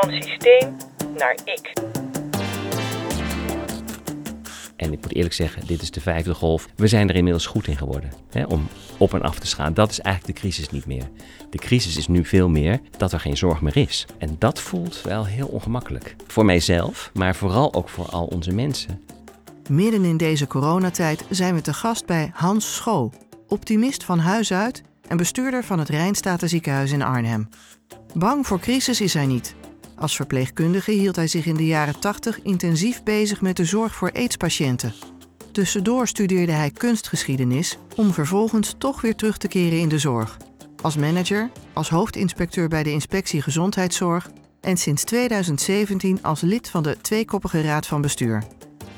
Van systeem naar ik. En ik moet eerlijk zeggen, dit is de vijfde golf. We zijn er inmiddels goed in geworden hè, om op en af te gaan. Dat is eigenlijk de crisis niet meer. De crisis is nu veel meer dat er geen zorg meer is. En dat voelt wel heel ongemakkelijk. Voor mijzelf, maar vooral ook voor al onze mensen. Midden in deze coronatijd zijn we te gast bij Hans Schoo, optimist van huis uit en bestuurder van het Rijnstatenziekenhuis in Arnhem. Bang voor crisis is hij niet. Als verpleegkundige hield hij zich in de jaren 80 intensief bezig met de zorg voor aidspatiënten. Tussendoor studeerde hij kunstgeschiedenis om vervolgens toch weer terug te keren in de zorg. Als manager, als hoofdinspecteur bij de Inspectie Gezondheidszorg en sinds 2017 als lid van de tweekoppige raad van bestuur.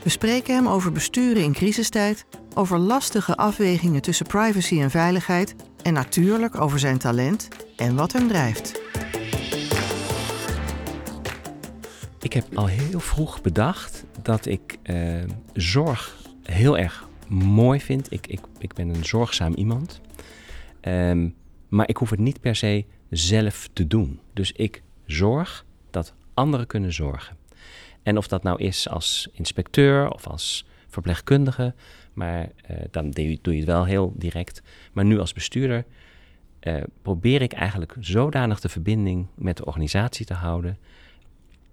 We spreken hem over besturen in crisistijd, over lastige afwegingen tussen privacy en veiligheid en natuurlijk over zijn talent en wat hem drijft. Ik heb al heel vroeg bedacht dat ik eh, zorg heel erg mooi vind. Ik, ik, ik ben een zorgzaam iemand. Ehm, maar ik hoef het niet per se zelf te doen. Dus ik zorg dat anderen kunnen zorgen. En of dat nou is als inspecteur of als verpleegkundige, maar eh, dan doe je, het wel heel direct. Maar nu als bestuurder uh, probeer ik eigenlijk zodanig de verbinding met de organisatie te houden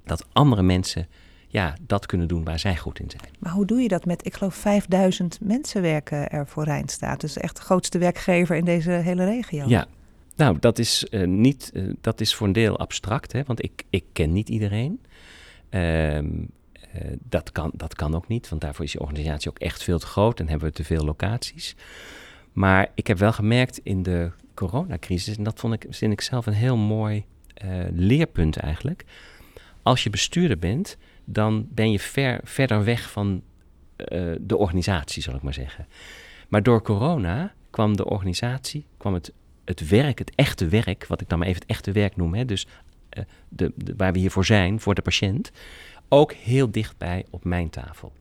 dat andere mensen ja, dat kunnen doen waar zij goed in zijn. Maar hoe doe je dat met, ik geloof, 5000 mensen werken er voor Rijnstaat. Dus echt de grootste werkgever in deze hele regio. Ja, nou, dat is, uh, niet, uh, dat is voor een deel abstract, hè, want ik, ik ken niet iedereen. Um, uh, dat, kan, dat kan ook niet, want daarvoor is die organisatie ook echt veel te groot en hebben we te veel locaties. Maar ik heb wel gemerkt in de coronacrisis, en dat vond ik, vind ik zelf een heel mooi leerpunt eigenlijk als je bestuurder bent, dan ben je ver, verder weg van uh, de organisatie, zal ik maar zeggen. Maar door corona kwam de organisatie, kwam het, het werk, het echte werk, wat ik dan maar even het echte werk noem, hè, dus uh, de, waar we hiervoor zijn, voor de patiënt, ook heel dichtbij op mijn tafel.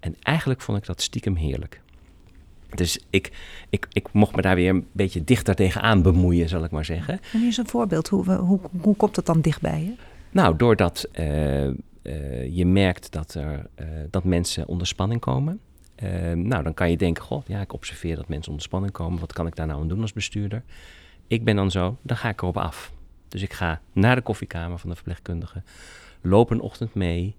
En eigenlijk vond ik dat stiekem heerlijk. Dus ik, ik, ik mocht me daar weer een beetje dichter tegenaan bemoeien, zal ik maar zeggen. En is een voorbeeld. Hoe, hoe, hoe komt het dan dichtbij je? Nou, doordat uh, uh, je merkt dat, er, uh, dat mensen onder spanning komen. nou, dan kan je denken, goh, ja, ik observeer dat mensen onder spanning komen. Wat kan ik daar nou aan doen als bestuurder? Ik ben dan zo, dan ga ik erop af. Dus ik ga naar de koffiekamer van de verpleegkundige, loop een ochtend mee,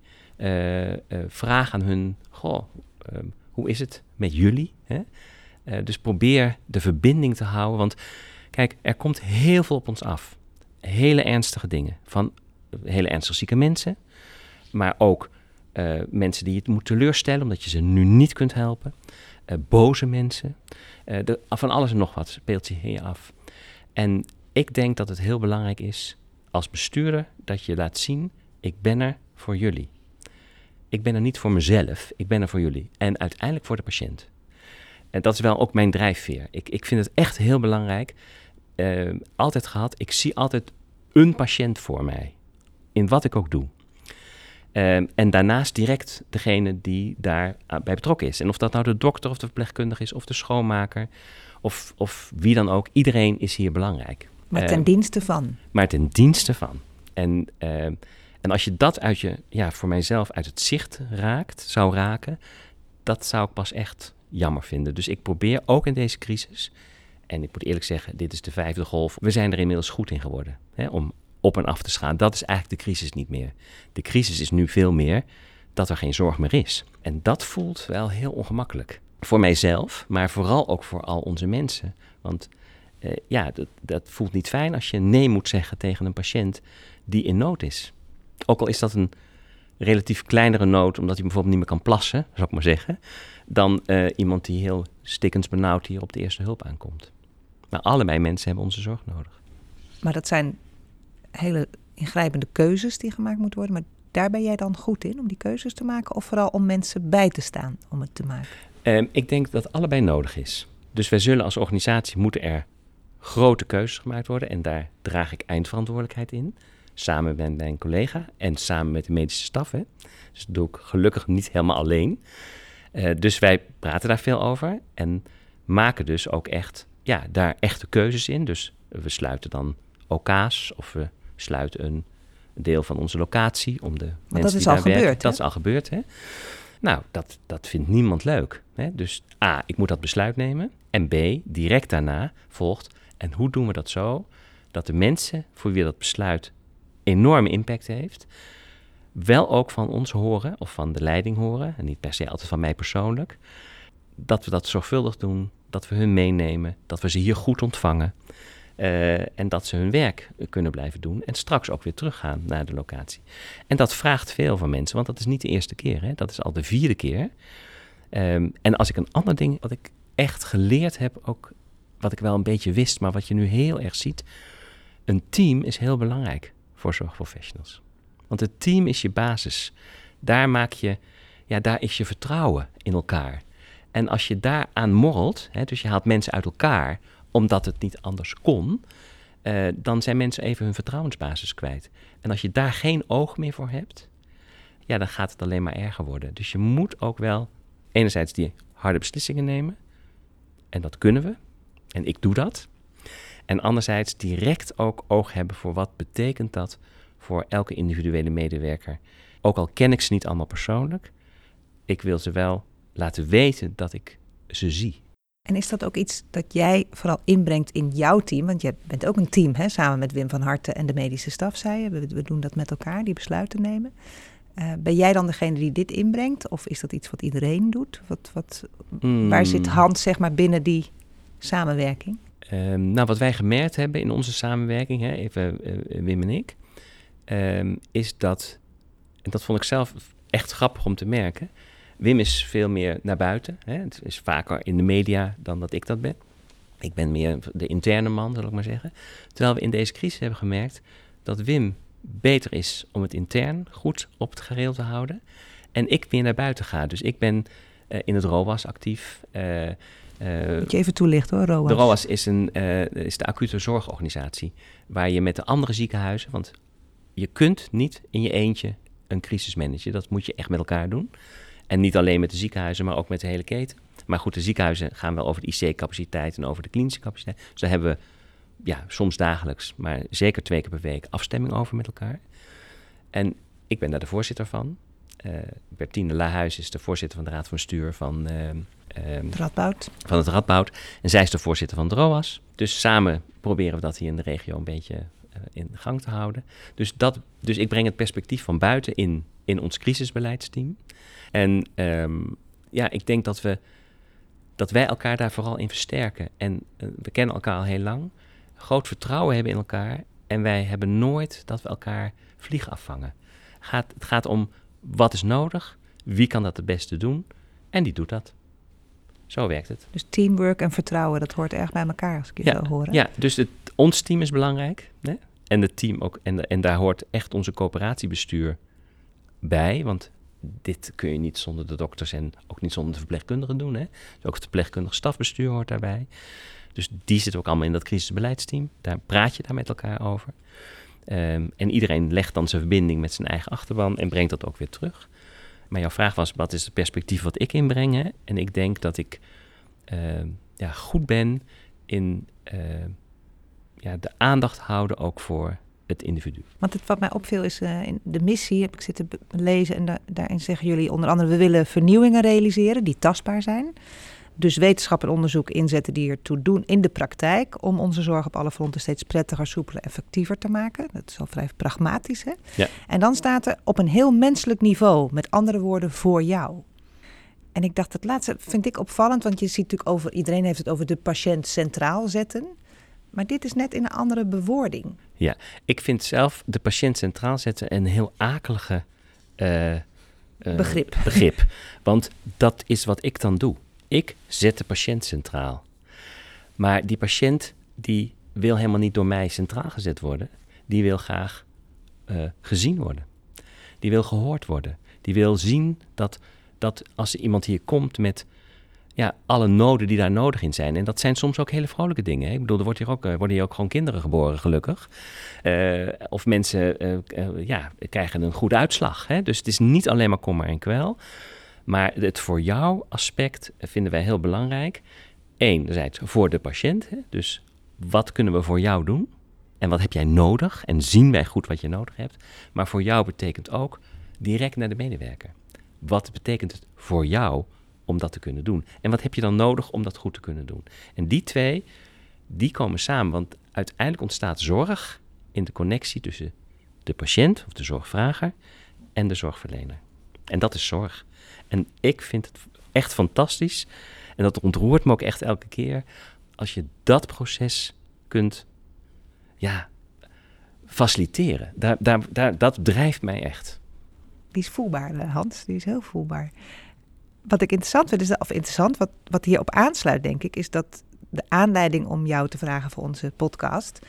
vraag aan hun, goh, ehm, hoe is het met jullie? Hè? dus probeer de verbinding te houden, want kijk, er komt heel veel op ons af. Hele ernstige dingen, van hele ernstig zieke mensen. Maar ook uh, mensen die je moet teleurstellen omdat je ze nu niet kunt helpen. Uh, boze mensen. De, van alles en nog wat speelt zich hier af. En ik denk dat het heel belangrijk is als bestuurder dat je laat zien: ik ben er voor jullie. Ik ben er niet voor mezelf, ik ben er voor jullie. En uiteindelijk voor de patiënt. En dat is wel ook mijn drijfveer. Ik, ik vind het echt heel belangrijk. altijd gehad, ik zie altijd een patiënt voor mij in wat ik ook doe. Um, en daarnaast direct degene die daarbij uh, betrokken is. En of dat nou de dokter of de verpleegkundige is, of de schoonmaker, of, of wie dan ook, iedereen is hier belangrijk. Maar ten um, dienste van. Maar ten dienste van. En, uh, en als je dat uit je, ja, voor mijzelf uit het zicht raakt, zou raken, dat zou ik pas echt jammer vinden. Dus ik probeer ook in deze crisis, en ik moet eerlijk zeggen, dit is de vijfde golf, we zijn er inmiddels goed in geworden. Hè, om op en af te gaan. Dat is eigenlijk de crisis niet meer. De crisis is nu veel meer dat er geen zorg meer is. En dat voelt wel heel ongemakkelijk. Voor mijzelf, maar vooral ook voor al onze mensen. Want eh, ja, dat, dat voelt niet fijn als je nee moet zeggen tegen een patiënt die in nood is. Ook al is dat een relatief kleinere nood, omdat hij bijvoorbeeld niet meer kan plassen, zou ik maar zeggen, dan uh, iemand die heel stikkens benauwd hier op de eerste hulp aankomt. Maar allebei mensen hebben onze zorg nodig. Maar dat zijn hele ingrijpende keuzes die gemaakt moeten worden. Maar daar ben jij dan goed in om die keuzes te maken? Of vooral om mensen bij te staan om het te maken? Um, ik denk dat allebei nodig is. Dus wij zullen als organisatie moeten er grote keuzes gemaakt worden. En daar draag ik eindverantwoordelijkheid in. Samen met mijn collega en samen met de medische staf. Hè. Dus dat doe ik gelukkig niet helemaal alleen. Uh, dus wij praten daar veel over. En maken dus ook echt, ja, daar echte keuzes in. Dus we sluiten dan OK's of we sluiten een deel van onze locatie om de mensen dat is die al daar werken. gebeurd, Dat is al gebeurd, hè? Nou, dat, dat vindt niemand leuk. Hè? Dus A, ik moet dat besluit nemen. En B, direct daarna volgt. En hoe doen we dat zo dat de mensen voor wie dat besluit enorme impact heeft, wel ook van ons horen of van de leiding horen, en niet per se altijd van mij persoonlijk, dat we dat zorgvuldig doen, dat we hun meenemen, dat we ze hier goed ontvangen eh, en dat ze hun werk kunnen blijven doen en straks ook weer teruggaan naar de locatie. En dat vraagt veel van mensen, want dat is niet de eerste keer, hè? dat is al de vierde keer. Ehm, en als ik een ander ding wat ik echt geleerd heb, ook wat ik wel een beetje wist, maar wat je nu heel erg ziet, een team is heel belangrijk voor zorgprofessionals. Want het team is je basis. Daar maak je, ja, daar is je vertrouwen in elkaar. En als je daaraan morrelt, hè, dus je haalt mensen uit elkaar omdat het niet anders kon, eh, dan zijn mensen even hun vertrouwensbasis kwijt. En als je daar geen oog meer voor hebt, ja, dan gaat het alleen maar erger worden. Dus je moet ook wel enerzijds die harde beslissingen nemen. En dat kunnen we. En ik doe dat. En anderzijds direct ook oog hebben voor wat betekent dat voor elke individuele medewerker. Ook al ken ik ze niet allemaal persoonlijk, ik wil ze wel laten weten dat ik ze zie. En is dat ook iets dat jij vooral inbrengt in jouw team? Want jij bent ook een team, hè? samen met Wim van Harten en de medische staf, zei je. We, we doen dat met elkaar, die besluiten nemen. Uh, ben jij dan degene die dit inbrengt? Of is dat iets wat iedereen doet? Wat, wat, Mm. Waar zit Hans zeg maar, binnen die samenwerking? Um, nou, wat wij gemerkt hebben in onze samenwerking, hè, even uh, Wim en ik, um, is dat, en dat vond ik zelf echt grappig om te merken. Wim is veel meer naar buiten. Hè, het is vaker in de media dan dat ik dat ben. Ik ben meer de interne man, zal ik maar zeggen. Terwijl we in deze crisis hebben gemerkt dat Wim beter is om het intern goed op het gareel te houden. En ik weer naar buiten ga. Dus ik ben uh, in het ROAS actief. Uh, uh, Moet je even toelichten hoor, ROAS. De ROAS is, een, is de acute zorgorganisatie. Waar je met de andere ziekenhuizen... want je kunt niet in je eentje een crisis managen. Dat moet je echt met elkaar doen. En niet alleen met de ziekenhuizen, maar ook met de hele keten. Maar goed, de ziekenhuizen gaan wel over de IC-capaciteit en over de klinische capaciteit. Dus daar hebben we ja, soms dagelijks, maar zeker twee keer per week afstemming over met elkaar. En ik ben daar de voorzitter van. Uh, Bertine Lahuis is de voorzitter van de Raad van Bestuur van, uh, uh, het Radboud. van het Radboud. En zij is de voorzitter van de ROAS. Dus samen proberen we dat hier in de regio een beetje uh, in gang te houden. Dus, dat, dus ik breng het perspectief van buiten in, in ons crisisbeleidsteam. En um, ja, ik denk dat, we, dat wij elkaar daar vooral in versterken. En uh, we kennen elkaar al heel lang. Groot vertrouwen hebben in elkaar. En wij hebben nooit dat we elkaar vliegen afvangen. Gaat, het gaat om wat is nodig, wie kan dat het beste doen en die doet dat. Zo werkt het. Dus teamwork en vertrouwen, dat hoort erg bij elkaar als ik je ja, zo hoor. Ja, dus het, ons team is belangrijk. Hè? En het team ook. En, en daar hoort echt onze coöperatiebestuur bij. Want dit kun je niet zonder de dokters en ook niet zonder de verpleegkundigen doen. Hè? Dus ook het verpleegkundig stafbestuur hoort daarbij. Dus die zitten ook allemaal in dat crisisbeleidsteam. Daar praat je daar met elkaar over. Um, en iedereen legt dan zijn verbinding met zijn eigen achterban en brengt dat ook weer terug. Maar jouw vraag was, wat is het perspectief wat ik inbreng? Hè? En ik denk dat ik uh, ja, goed ben in uh, ja, de aandacht houden ook voor het individu. Want het, wat mij opviel is uh, in de missie, heb ik zitten lezen en da daarin zeggen jullie onder andere, we willen vernieuwingen realiseren die tastbaar zijn. Dus wetenschap en onderzoek inzetten die ertoe doen in de praktijk om onze zorg op alle fronten steeds prettiger, soepeler, effectiever te maken. Dat is al vrij pragmatisch. Hè? Ja. En dan staat er op een heel menselijk niveau, met andere woorden, voor jou. En ik dacht, het laatste vind ik opvallend, want je ziet natuurlijk over, iedereen heeft het over de patiënt centraal zetten. Maar dit is net in een andere bewoording. Ja, ik vind zelf de patiënt centraal zetten een heel akelige uh, uh, begrip. begrip. Want dat is wat ik dan doe. Ik zet de patiënt centraal. Maar die patiënt die wil helemaal niet door mij centraal gezet worden. Die wil graag uh, gezien worden. Die wil gehoord worden. Die wil zien dat, dat als iemand hier komt met ja, alle noden die daar nodig in zijn. En dat zijn soms ook hele vrolijke dingen. Ik bedoel, er wordt hier ook, uh, worden hier ook gewoon kinderen geboren, gelukkig. Uh, of mensen uh, ja, krijgen een goede uitslag. Hè? Dus het is niet alleen maar kommer en kwel. Maar het voor jou aspect vinden wij heel belangrijk. Enerzijds voor de patiënt. Hè? Dus wat kunnen we voor jou doen? En wat heb jij nodig? En zien wij goed wat je nodig hebt? Maar voor jou betekent ook direct naar de medewerker. Wat betekent het voor jou om dat te kunnen doen? En wat heb je dan nodig om dat goed te kunnen doen? En die twee, die komen samen. Want uiteindelijk ontstaat zorg in de connectie tussen de patiënt of de zorgvrager en de zorgverlener. En dat is zorg. En ik vind het echt fantastisch. En dat ontroert me ook echt elke keer. Als je dat proces kunt ja, faciliteren. Daar, daar, daar, dat drijft mij echt. Die is voelbaar, eh, Hans. Die is heel voelbaar. Wat ik interessant vind, is dat, of interessant, wat, wat hierop aansluit, denk ik, is dat de aanleiding om jou te vragen voor onze podcast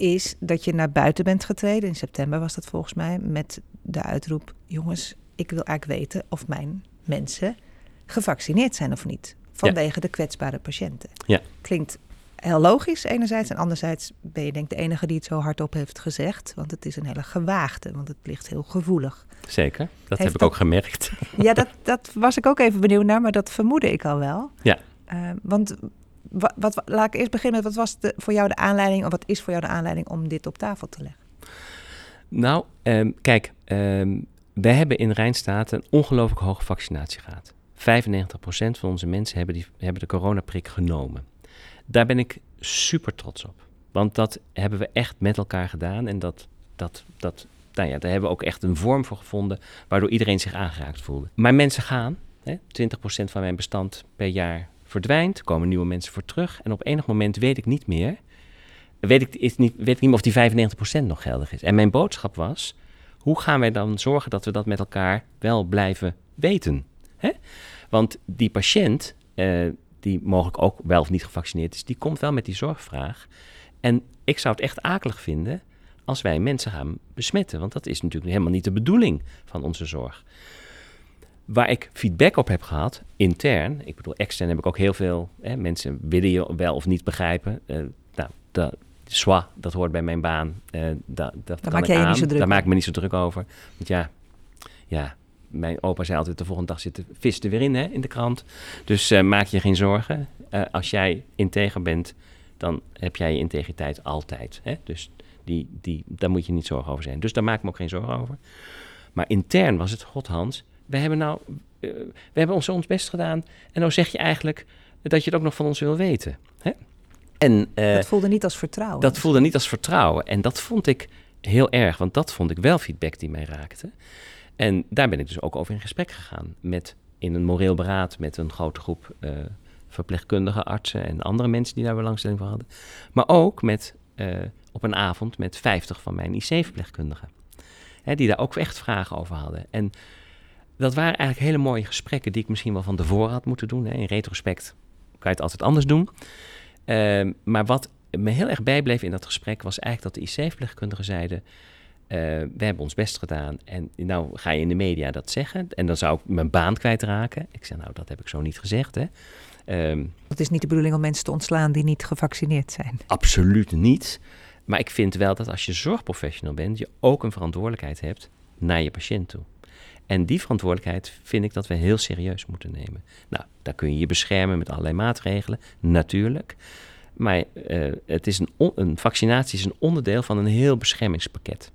is dat je naar buiten bent getreden. In september was dat volgens mij. Met de uitroep: Jongens, ik wil eigenlijk weten of mijn mensen gevaccineerd zijn of niet. Vanwege de kwetsbare patiënten. Ja. Klinkt heel logisch enerzijds. En anderzijds ben je denk ik de enige die het zo hardop heeft gezegd. Want het is een hele gewaagde, want het ligt heel gevoelig. Zeker, dat Heeft heb ik ook gemerkt. Ja, dat, dat was ik ook even benieuwd naar, maar dat vermoedde ik al wel. Ja. Eh, want wat, wat, laat ik eerst beginnen met wat was de, voor jou de aanleiding, of wat is voor jou de aanleiding om dit op tafel te leggen? Nou, ehm, kijk, ehm wij hebben in Rijnstaat een ongelooflijk hoge vaccinatiegraad. 95% van onze mensen hebben, die, hebben de coronaprik genomen. Daar ben ik super trots op. Want dat hebben we echt met elkaar gedaan. En dat, dat, dat, nou ja, daar hebben we ook echt een vorm voor gevonden waardoor iedereen zich aangeraakt voelde. Maar mensen gaan. Hè, 20% van mijn bestand per jaar verdwijnt. Er komen nieuwe mensen voor terug. En op enig moment weet ik niet meer. Weet ik, is niet, weet ik niet meer of die 95% nog geldig is. En mijn boodschap was: hoe gaan wij dan zorgen dat we dat met elkaar wel blijven weten? Hè? Want die patiënt, eh, die mogelijk ook wel of niet gevaccineerd is, die komt wel met die zorgvraag. En ik zou het echt akelig vinden als wij mensen gaan besmetten. Want dat is natuurlijk helemaal niet de bedoeling van onze zorg. Waar ik feedback op heb gehad, intern, ik bedoel extern heb ik ook heel veel, hè, mensen willen je wel of niet begrijpen. Eh, nou, dat, Zwa, dat hoort bij mijn baan. Eh, dat, dat kan maak ik jij je niet aan. zo druk Daar maak ik me niet zo druk over. Want ja, ja, mijn opa zei altijd, de volgende dag zit de vis er weer in, hè, in de krant. Dus eh, maak je geen zorgen. Eh, als jij integer bent, dan heb jij je integriteit altijd. Hè? Dus die, die, daar moet je niet zorgen over zijn. Dus daar maak ik me ook geen zorgen over. Maar intern was het, god Hans, we hebben nou, eh, we hebben ons, ons best gedaan. En nou zeg je eigenlijk dat je het ook nog van ons wil weten. Hè? En, dat voelde niet als vertrouwen. dat voelde niet als vertrouwen. En dat vond ik heel erg, want dat vond ik wel feedback die mij raakte. En daar ben ik dus ook over in gesprek gegaan. Met, in een moreel beraad met een grote groep eh, verpleegkundige artsen en andere mensen die daar belangstelling voor hadden. Maar ook met, eh, op een avond met 50 van mijn IC-verpleegkundigen. Hè, die daar ook echt vragen over hadden. En dat waren eigenlijk hele mooie gesprekken die ik misschien wel van tevoren had moeten doen. Hè. In retrospect kan je het altijd anders doen. Ehm, maar wat me heel erg bijbleef in dat gesprek was eigenlijk dat de IC-verpleegkundigen zeiden... eh, we hebben ons best gedaan en nou ga je in de media dat zeggen. En dan zou ik mijn baan kwijtraken. Ik zei, nou, dat heb ik zo niet gezegd, hè. Ehm, Het is niet de bedoeling om mensen te ontslaan die niet gevaccineerd zijn. absoluut niet. Maar ik vind wel dat als je zorgprofessional bent... je ook een verantwoordelijkheid hebt naar je patiënt toe. En die verantwoordelijkheid vind ik dat we heel serieus moeten nemen. Nou, daar kun je je beschermen met allerlei maatregelen, natuurlijk. Maar eh, het is een, een vaccinatie is een onderdeel van een heel beschermingspakket.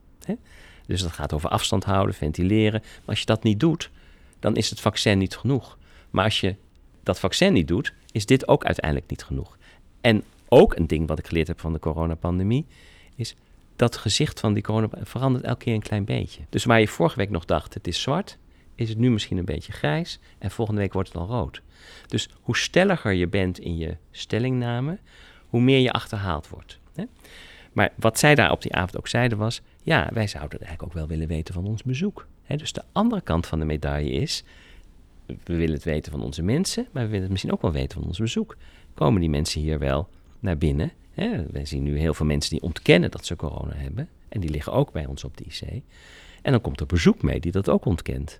Dus dat gaat over afstand houden, ventileren. Maar als je dat niet doet, dan is het vaccin niet genoeg. Maar als je dat vaccin niet doet, is dit ook uiteindelijk niet genoeg. En ook een ding wat ik geleerd heb van de coronapandemie, is dat gezicht van die corona verandert elke keer een klein beetje. Dus waar je vorige week nog dacht, het is zwart, is het nu misschien een beetje grijs en volgende week wordt het al rood. Dus hoe stelliger je bent in je stellingname, hoe meer je achterhaald wordt. Hè? Maar wat zij daar op die avond ook zeiden was, ja, wij zouden het eigenlijk ook wel willen weten van ons bezoek. Dus de andere kant van de medaille is, we willen het weten van onze mensen, maar we willen het misschien ook wel weten van ons bezoek. Komen die mensen hier wel naar binnen? Hè? Wij zien nu heel veel mensen die ontkennen dat ze corona hebben. En die liggen ook bij ons op de IC. En dan komt er bezoek mee die dat ook ontkent.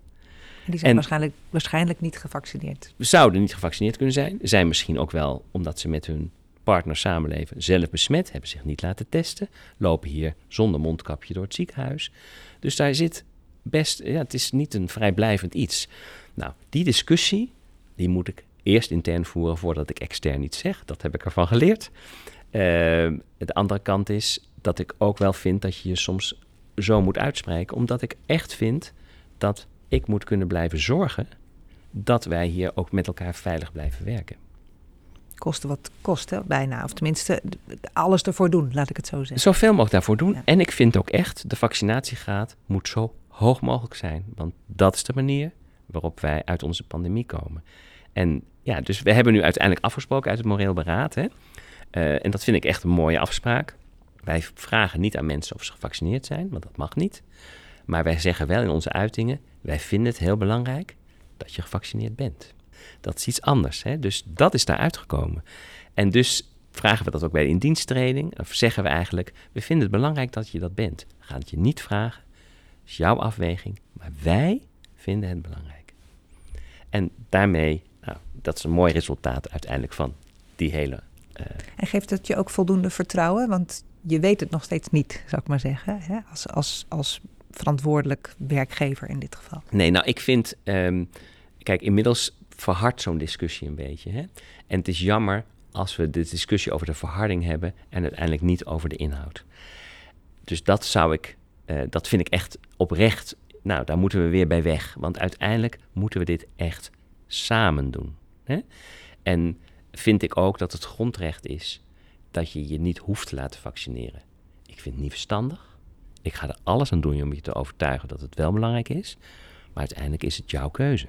En die zijn En- waarschijnlijk, waarschijnlijk niet gevaccineerd. Zouden niet gevaccineerd kunnen zijn. Zijn misschien ook wel omdat ze met hun partner samenleven zelf besmet. Hebben zich niet laten testen. Lopen hier zonder mondkapje door het ziekenhuis. Dus daar zit best... Ja, het is niet een vrijblijvend iets. Nou, die discussie, die moet ik eerst intern voeren voordat ik extern iets zeg. Dat heb ik ervan geleerd. Ehm, de andere kant is dat ik ook wel vind dat je je soms zo moet uitspreken, omdat ik echt vind dat ik moet kunnen blijven zorgen dat wij hier ook met elkaar veilig blijven werken. Kosten wat kosten, bijna. Of tenminste, alles ervoor doen, laat ik het zo zeggen. Zoveel mogelijk daarvoor doen. Ja. En ik vind ook echt, de vaccinatiegraad moet zo hoog mogelijk zijn. Want dat is de manier waarop wij uit onze pandemie komen. En ja, dus we hebben nu uiteindelijk afgesproken uit het moreel beraad. Hè? Eh, en dat vind ik echt een mooie afspraak. Wij vragen niet aan mensen of ze gevaccineerd zijn, want dat mag niet. Maar wij zeggen wel in onze uitingen, wij vinden het heel belangrijk dat je gevaccineerd bent. Dat is iets anders. Hè? Dus dat is daar uitgekomen. En dus vragen we dat ook bij de indiensttreding. Of zeggen we eigenlijk, we vinden het belangrijk dat je dat bent. We gaan het je niet vragen. Dat is jouw afweging. Maar wij vinden het belangrijk. En daarmee, nou, dat is een mooi resultaat uiteindelijk van die hele... eh, En geeft het je ook voldoende vertrouwen? Want je weet het nog steeds niet, zou ik maar zeggen. Hè? Als, als, als verantwoordelijk werkgever in dit geval. Nee, nou, ik vind. ehm, kijk, inmiddels verhardt zo'n discussie een beetje. Hè? En het is jammer als we de discussie over de verharding hebben en uiteindelijk niet over de inhoud. Dus dat zou ik. eh, dat vind ik echt oprecht. Nou, daar moeten we weer bij weg. Want uiteindelijk moeten we dit echt samen doen. Hè? En vind ik ook dat het grondrecht is dat je je niet hoeft te laten vaccineren. Ik vind het niet verstandig. Ik ga er alles aan doen om je te overtuigen dat het wel belangrijk is. Maar uiteindelijk is het jouw keuze.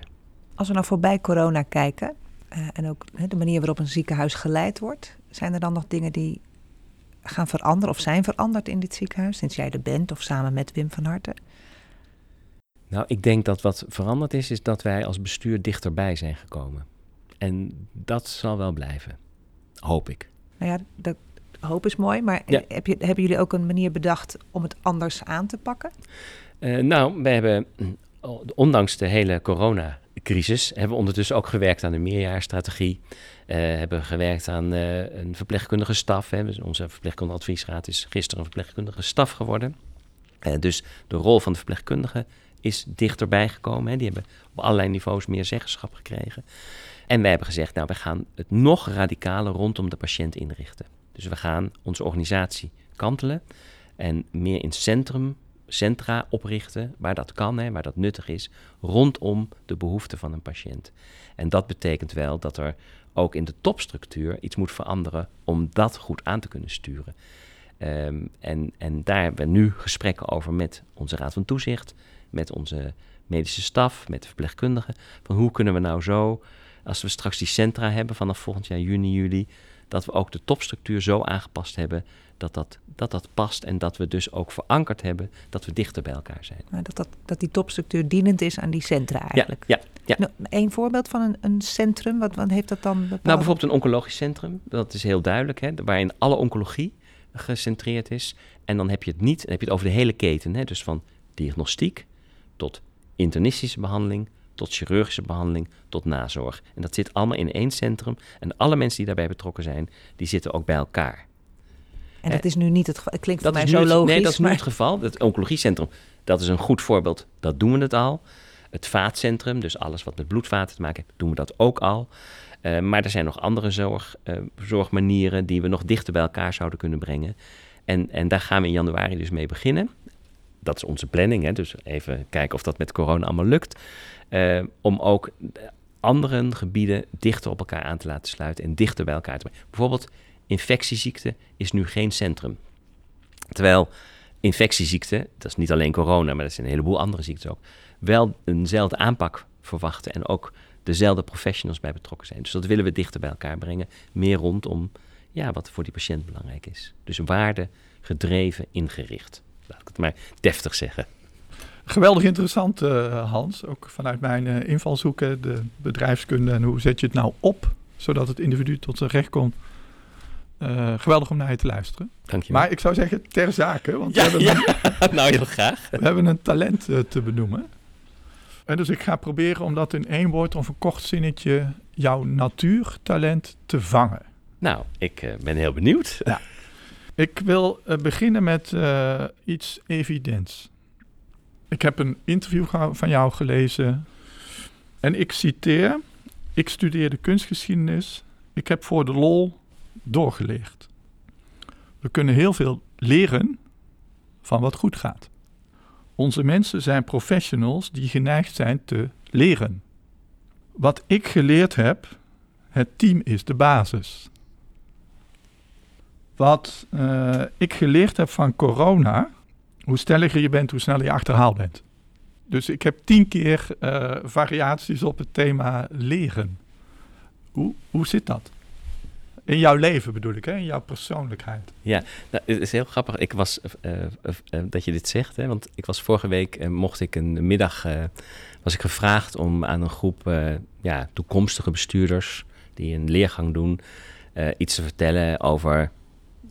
Als we nou voorbij corona kijken eh, en ook de manier waarop een ziekenhuis geleid wordt, zijn er dan nog dingen die gaan veranderen of zijn veranderd in dit ziekenhuis sinds jij er bent of samen met Wim van Harten? Nou, ik denk dat wat veranderd is, is dat wij als bestuur dichterbij zijn gekomen. En dat zal wel blijven. Hoop ik. Nou ja, de hoop is mooi, maar Ja. heb je, hebben jullie ook een manier bedacht om het anders aan te pakken? Eh, nou, we hebben, mm, ondanks de hele coronacrisis, hebben we ondertussen ook gewerkt aan een meerjaarstrategie. Eh hebben gewerkt aan eh, een verpleegkundige staf. Hè. Dus Onze verpleegkundige adviesraad is gisteren een verpleegkundige staf geworden. Eh, dus de rol van de verpleegkundige is dichterbij gekomen. Hè. Die hebben op allerlei niveaus meer zeggenschap gekregen. En wij hebben gezegd, nou, we gaan het nog radicaler rondom de patiënt inrichten. Dus we gaan onze organisatie kantelen en meer in centrum, centra oprichten, waar dat kan, hè, waar dat nuttig is, rondom de behoeften van een patiënt. En dat betekent wel dat er ook in de topstructuur iets moet veranderen om dat goed aan te kunnen sturen. Ehm, en, en daar hebben we nu gesprekken over met onze Raad van Toezicht, met onze medische staf, met de verpleegkundigen. Van hoe kunnen we nou zo, als we straks die centra hebben vanaf volgend jaar juni, juli, dat we ook de topstructuur zo aangepast hebben dat dat, dat dat past en dat we dus ook verankerd hebben dat we dichter bij elkaar zijn. Maar dat, dat, dat die topstructuur dienend is aan die centra eigenlijk. Ja, ja, ja. Nou, Eén voorbeeld van een, een centrum, wat, wat heeft dat dan bepaald? Nou, bijvoorbeeld een oncologisch centrum, dat is heel duidelijk, hè, waarin alle oncologie gecentreerd is. En dan heb je het niet, dan heb je het over de hele keten, hè, dus van diagnostiek tot internistische behandeling, tot chirurgische behandeling, tot nazorg. En dat zit allemaal in één centrum. En alle mensen die daarbij betrokken zijn, die zitten ook bij elkaar. En dat is nu niet het geval. Het klinkt Dat voor mij zo logisch. nee, dat is nu maar... het geval. Het oncologiecentrum, dat is een goed voorbeeld. Dat doen we het al. Het vaatcentrum, dus alles wat met bloedvaten te maken heeft, doen we dat ook al. Eh, maar er zijn nog andere zorg, eh, zorgmanieren die we nog dichter bij elkaar zouden kunnen brengen. En, en daar gaan we in januari dus mee beginnen. Dat is onze planning, hè? dus even kijken of dat met corona allemaal lukt. Eh, om ook andere gebieden dichter op elkaar aan te laten sluiten en dichter bij elkaar te brengen. Bijvoorbeeld infectieziekte is nu geen centrum. Terwijl infectieziekten, dat is niet alleen corona, maar dat zijn een heleboel andere ziektes ook, wel eenzelfde aanpak verwachten en ook dezelfde professionals bij betrokken zijn. Dus dat willen we dichter bij elkaar brengen, meer rondom ja, wat voor die patiënt belangrijk is. Dus waarde gedreven, ingericht. Laat ik het maar deftig zeggen. Geweldig interessant, eh, Hans. Ook vanuit mijn eh, invalshoeken, de bedrijfskunde en hoe zet je het nou op, zodat het individu tot zijn recht komt. Eh, geweldig om naar je te luisteren. Dank je. Maar ik zou zeggen ter zake, want we, ja, hebben, ja. nou heel graag. we hebben een talent te benoemen. En dus ik ga proberen om dat in één woord of een kort zinnetje jouw natuurtalent te vangen. Nou, ik ben heel benieuwd. Ik wil eh, beginnen met eh, iets evidents. Ik heb een interview van jou gelezen en ik citeer: Ik studeerde kunstgeschiedenis. Ik heb voor de lol doorgeleerd. We kunnen heel veel leren van wat goed gaat. Onze mensen zijn professionals die geneigd zijn te leren. Wat ik geleerd heb, het team is de basis. Wat uh, ik geleerd heb van corona, hoe stelliger je bent, hoe sneller je achterhaald bent. Dus ik heb tien keer uh, variaties op het thema leren. Hoe, hoe zit dat? In jouw leven bedoel ik, hè? in jouw persoonlijkheid. Ja, nou, het is heel grappig. Ik was, uh, dat je dit zegt, hè? want ik was vorige week, mocht ik een middag, was ik gevraagd om aan een groep ja, toekomstige bestuurders die een leergang doen, iets te vertellen over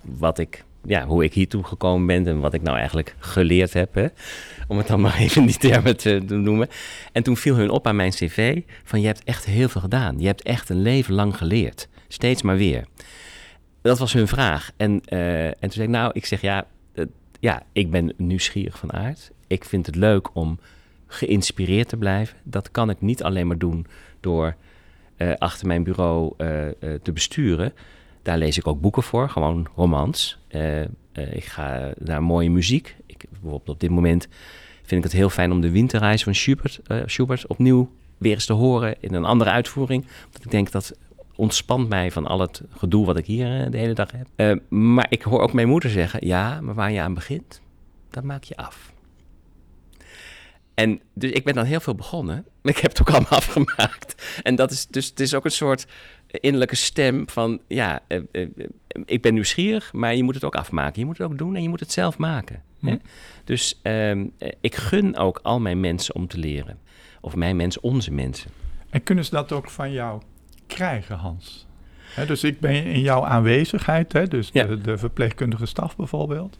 wat ik, ja, hoe ik hiertoe gekomen ben en wat ik nou eigenlijk geleerd heb. Hè? Om het dan maar even in die termen te, noemen. En toen viel hun op aan mijn cv van je hebt echt heel veel gedaan. Je hebt echt een leven lang geleerd. Steeds maar weer. Dat was hun vraag. En, uh, en toen zei ik, nou, ik zeg ja, ja, ik ben nieuwsgierig van aard. Ik vind het leuk om geïnspireerd te blijven. Dat kan ik niet alleen maar doen door uh, achter mijn bureau te besturen. Daar lees ik ook boeken voor, gewoon romans. ik ga naar mooie muziek. Ik, bijvoorbeeld op dit moment vind ik het heel fijn om de winterreis van Schubert, Schubert opnieuw weer eens te horen in een andere uitvoering. Want ik denk dat ontspant mij van al het gedoe wat ik hier de hele dag heb. Maar ik hoor ook mijn moeder zeggen: ja, maar waar je aan begint, dat maak je af. En dus ik ben dan heel veel begonnen. Ik heb het ook allemaal afgemaakt. En dat is dus het is ook een soort innerlijke stem van ja, uh, uh, ik ben nieuwsgierig, maar je moet het ook afmaken. Je moet het ook doen en je moet het zelf maken. Hm. Hè? Dus ehm, ik gun ook al mijn mensen om te leren. Of mijn mensen, onze mensen. En kunnen ze dat ook van jou krijgen, Hans? He, dus ik ben in jouw aanwezigheid, hè, dus ja. de, de, verpleegkundige staf bijvoorbeeld.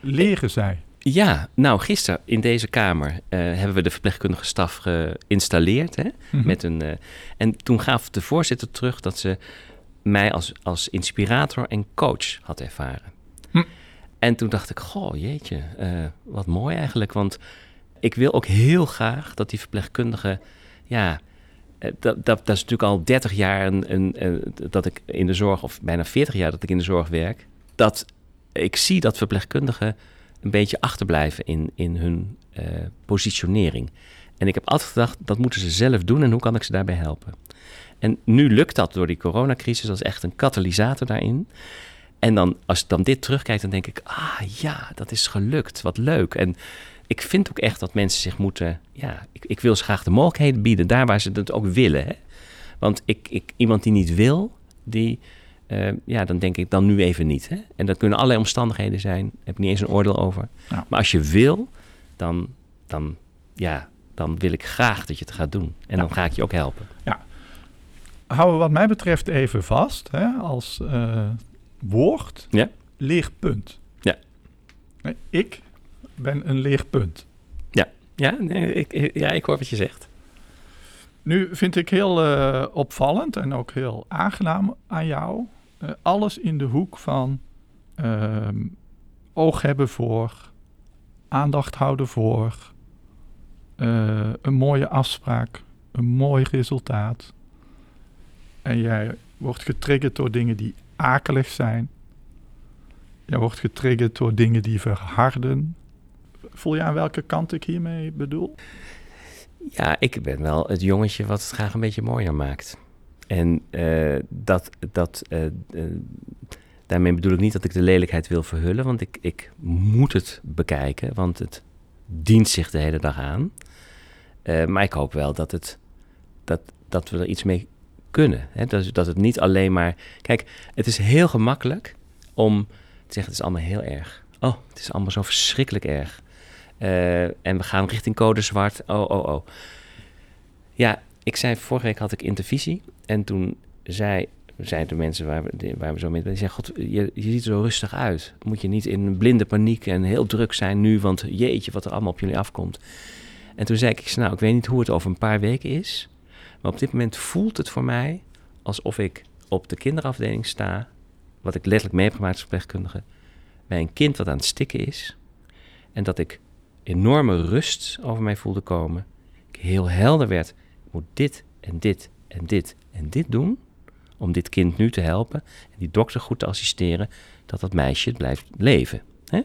Leren zij? Ja, nou gisteren in deze kamer uh, hebben we de verpleegkundige staf geïnstalleerd. Hè, mm -hmm. met een, uh, en toen gaf de voorzitter terug dat ze mij als, als inspirator en coach had ervaren. Hm. En toen dacht ik, goh jeetje, uh, wat mooi eigenlijk. Want ik wil ook heel graag dat die verpleegkundigen ja, dat, dat, dat, is natuurlijk al 30 jaar een, een, een, dat ik in de zorg, of bijna 40 jaar dat ik in de zorg werk, dat ik zie dat verpleegkundigen een beetje achterblijven in, in hun uh, positionering. En ik heb altijd gedacht, dat moeten ze zelf doen en hoe kan ik ze daarbij helpen? En nu lukt dat door die coronacrisis, dat is echt een katalysator daarin. En dan, als ik dan dit terugkijk, dan denk ik, ah ja, dat is gelukt, wat leuk. En ik vind ook echt dat mensen zich moeten. Ja, ik, ik wil ze graag de mogelijkheden bieden, daar waar ze het ook willen. Hè? Want ik, ik, iemand die niet wil, die. Uh, ja, dan denk ik dan nu even niet. Hè? En dat kunnen allerlei omstandigheden zijn. Daar heb ik niet eens een oordeel over. Ja. Maar als je wil, dan, dan, ja, dan wil ik graag dat je het gaat doen. En ja. dan ga ik je ook helpen. Ja. Houden we wat mij betreft even vast hè, als uh, woord. Ja. Leerpunt. Ja. Ik ben een leerpunt. Ja, ja, nee, ik, ja ik hoor wat je zegt. Nu vind ik heel uh, opvallend en ook heel aangenaam aan jou. Uh, alles in de hoek van uh, oog hebben voor, aandacht houden voor, uh, een mooie afspraak, een mooi resultaat. En jij wordt getriggerd door dingen die akelig zijn. Jij wordt getriggerd door dingen die verharden. Voel je aan welke kant ik hiermee bedoel? Ja, ik ben wel het jongetje wat het graag een beetje mooier maakt. En uh, dat, dat, uh, uh, daarmee bedoel ik niet dat ik de lelijkheid wil verhullen, want ik, ik moet het bekijken, want het dient zich de hele dag aan. maar ik hoop wel dat, het, dat, dat we er iets mee kunnen. Hè? Dat, dat het niet alleen maar. Kijk, het is heel gemakkelijk om te zeggen: het is allemaal heel erg. Oh, het is allemaal zo verschrikkelijk erg. En we gaan richting code zwart. Oh, oh, oh. Ja, ik zei, vorige week had ik intervisie. En toen zei, zeiden de mensen waar we, waar we zo mee... Die zeiden, god, je, je ziet er zo rustig uit. Moet je niet in blinde paniek en heel druk zijn nu... want jeetje, wat er allemaal op jullie afkomt. En toen zei ik, nou, ik weet niet hoe het over een paar weken is... maar op dit moment voelt het voor mij... alsof ik op de kinderafdeling sta... wat ik letterlijk mee heb gemaakt als verpleegkundige... bij een kind wat aan het stikken is... en dat ik enorme rust over mij voelde komen. Ik heel helder werd. Dit en dit en dit en dit doen. om dit kind nu te helpen en die dokter goed te assisteren dat dat meisje blijft leven. Hè?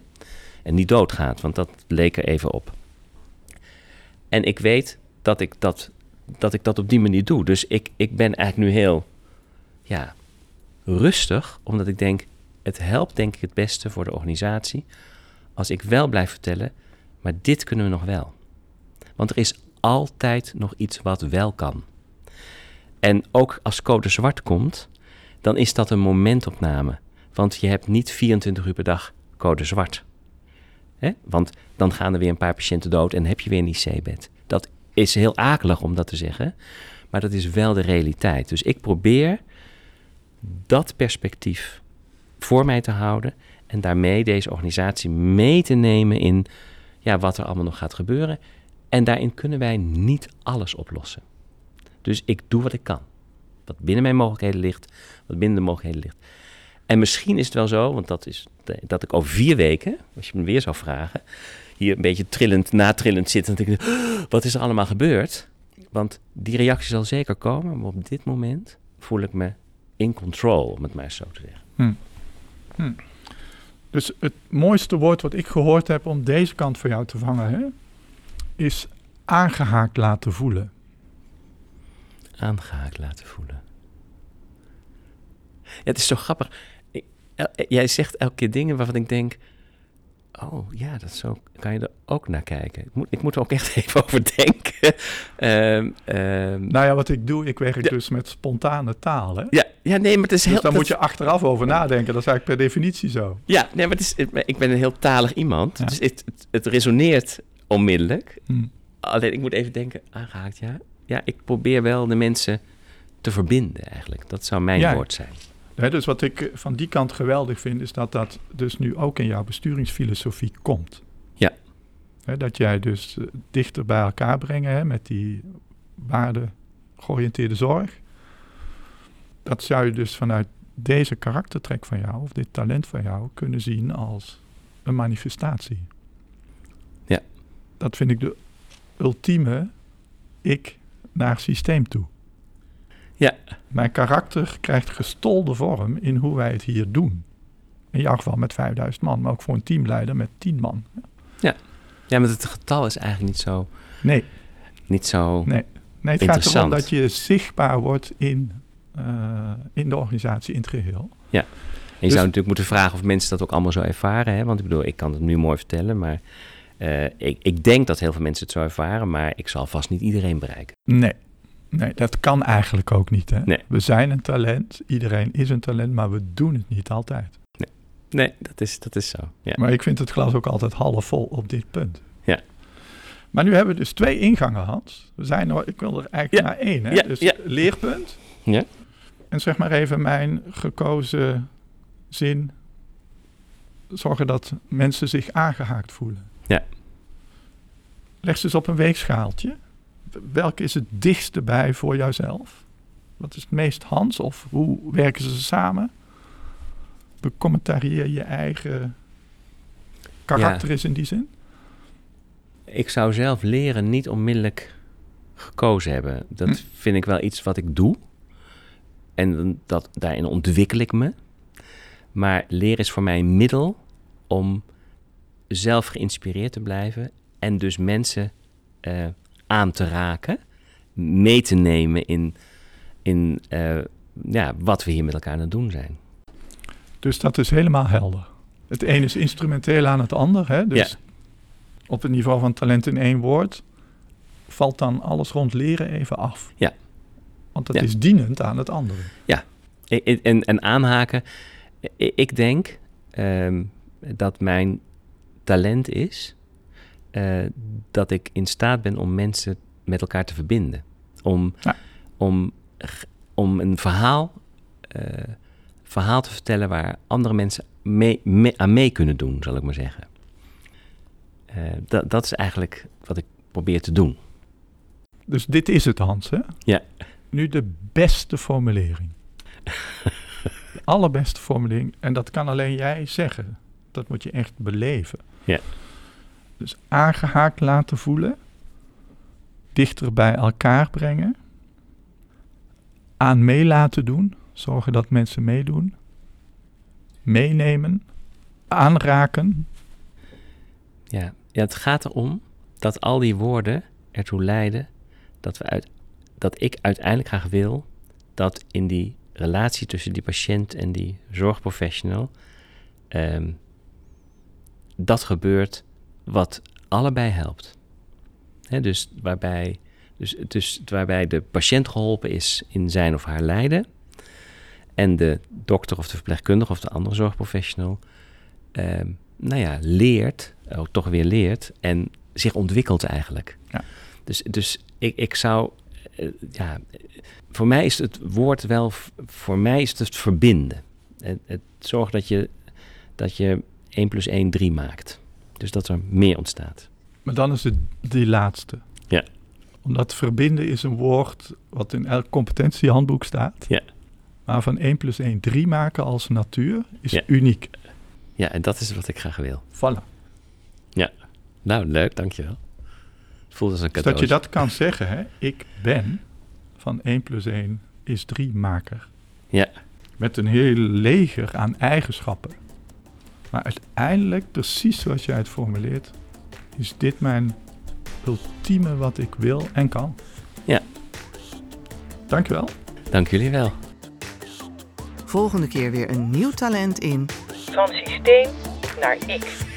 En niet doodgaat, want dat leek er even op. En ik weet dat ik dat, dat, ik dat op die manier doe. Dus ik, ik ben eigenlijk nu heel ja, rustig, omdat ik denk, het helpt denk ik het beste voor de organisatie als ik wel blijf vertellen, maar dit kunnen we nog wel. Want er is altijd nog iets wat wel kan. En ook als code zwart komt, dan is dat een momentopname. Want je hebt niet 24 uur per dag code zwart. Hè? Want dan gaan er weer een paar patiënten dood en heb je weer een IC-bed. Dat is heel akelig om dat te zeggen, maar dat is wel de realiteit. Dus ik probeer dat perspectief voor mij te houden en daarmee deze organisatie mee te nemen in ja, wat er allemaal nog gaat gebeuren. En daarin kunnen wij niet alles oplossen. Dus ik doe wat ik kan. Wat binnen mijn mogelijkheden ligt, wat binnen de mogelijkheden ligt. En misschien is het wel zo, want dat is dat ik over vier weken, als je me weer zou vragen, hier een beetje trillend, natrillend zit en denk wat is er allemaal gebeurd? Want die reactie zal zeker komen, maar op dit moment voel ik me in control, om het maar zo te zeggen. Hm. Hm. Dus het mooiste woord wat ik gehoord heb om deze kant van jou te vangen, hè, is aangehaakt laten voelen. Aangehaakt laten voelen. Ja, het is zo grappig. jij zegt elke keer dingen waarvan ik denk, Oh ja, dat zo kan je er ook naar kijken. Ik moet, ik moet er ook echt even over denken. um, nou ja, wat ik doe, ik werk dus met spontane taal. Hè? Ja, ja, nee, maar het is dus heel. daar moet je achteraf over nadenken. Dat is eigenlijk per definitie zo. Ja, nee, maar het is, ik ben een heel talig iemand. Dus het, het, resoneert onmiddellijk. Hmm. Alleen ik moet even denken, aangehaakt, ja. Ja, ik probeer wel de mensen te verbinden eigenlijk. Dat zou mijn woord zijn dus wat ik van die kant geweldig vind, is dat dat dus nu ook in jouw besturingsfilosofie komt. Ja. dat jij dus eh, dichter bij elkaar brengen met die waarde georiënteerde zorg. Dat zou je dus vanuit deze karaktertrek van jou, of dit talent van jou, kunnen zien als een manifestatie. Dat vind ik de ultieme ik naar systeem toe. Ja. Mijn karakter krijgt gestolde vorm in hoe wij het hier doen. In jouw geval met 5000 man, maar ook voor een teamleider met 10 man. Ja, ja maar het getal is eigenlijk niet zo. Nee. Niet zo. Nee, nee het gaat erom dat je zichtbaar wordt in, uh, in de organisatie in het geheel. Ja. En je dus, zou natuurlijk moeten vragen of mensen dat ook allemaal zo ervaren. Hè? Want ik bedoel, ik kan het nu mooi vertellen, maar uh, ik, ik denk dat heel veel mensen het zo ervaren, maar ik zal vast niet iedereen bereiken. Nee, Nee, dat kan eigenlijk ook niet. Hè? Nee. We zijn een talent, iedereen is een talent, maar we doen het niet altijd. Nee, nee dat, is, dat is zo. Ja. Maar ik vind het glas ook altijd half vol op dit punt. Ja. Maar nu hebben we dus twee ingangen, Hans. We zijn ik wil er eigenlijk naar één. Hè? Ja, dus ja. leerpunt. Ja. En zeg maar even mijn gekozen zin. Zorgen dat mensen zich aangehaakt voelen. Ja. Leg ze eens op een weegschaaltje welke is het dichtste bij voor jouzelf? Wat is het meest Hans of hoe werken ze samen? Becommentarieer je eigen karakter is in die zin? Ik zou zelf leren niet onmiddellijk gekozen hebben. Dat hm. vind ik wel iets wat ik doe. En dat, daarin ontwikkel ik me. Maar leren is voor mij een middel om zelf geïnspireerd te blijven en dus mensen uh, aan te raken, mee te nemen in, in uh, ja, wat we hier met elkaar aan het doen zijn. Dus dat is helemaal helder. Het een is instrumenteel aan het ander. Hè? Dus ja. op het niveau van talent in één woord valt dan alles rond leren even af. Ja. Want dat is dienend aan het andere. Ja, en, en aanhaken. Ik denk um, dat mijn talent is uh, dat ik in staat ben om mensen met elkaar te verbinden. Om, om, om een verhaal, uh, verhaal te vertellen waar andere mensen mee, mee, aan mee kunnen doen, zal ik maar zeggen. Uh, dat, dat is eigenlijk wat ik probeer te doen. Dus dit is het, Hans, hè? Ja. Nu de beste formulering. de allerbeste formulering. En dat kan alleen jij zeggen. Dat moet je echt beleven. Ja. Dus aangehaakt laten voelen, dichter bij elkaar brengen, aan mee laten doen, Zorgen dat mensen meedoen, meenemen, aanraken. Ja. ja, het gaat erom dat al die woorden ertoe leiden dat, we uit, dat ik uiteindelijk graag wil dat in die relatie tussen die patiënt en die zorgprofessional ehm, dat gebeurt wat allebei helpt. Dus, waarbij, dus, dus waarbij de patiënt geholpen is in zijn of haar lijden en de dokter of de verpleegkundige of de andere zorgprofessional, ehm, nou ja, leert, ook toch weer leert en zich ontwikkelt eigenlijk. Ja. Dus, dus ik, ik zou, eh, ja, voor mij is het woord wel, voor mij is het het verbinden. Het, het zorgen dat je, dat je 1 plus 1 3 maakt. Dus dat er meer ontstaat. Maar dan is het die laatste. Ja. Omdat verbinden is een woord wat in elk competentiehandboek staat. Ja. Maar van 1 plus 1 3 maken als natuur is Ja. uniek. Ja, en dat is wat ik graag wil. Voilà. Nou, leuk, dankjewel. Het voelt als een Dus cadeau. dat je dat kan zeggen, hè? ik ben van 1 plus 1 is 3 maker. Ja. Met een heel leger aan eigenschappen. Maar uiteindelijk, precies zoals jij het formuleert, is dit mijn ultieme wat ik wil en kan. Ja. Dankjewel. Dank jullie wel. Volgende keer weer een nieuw talent in Van systeem naar ik.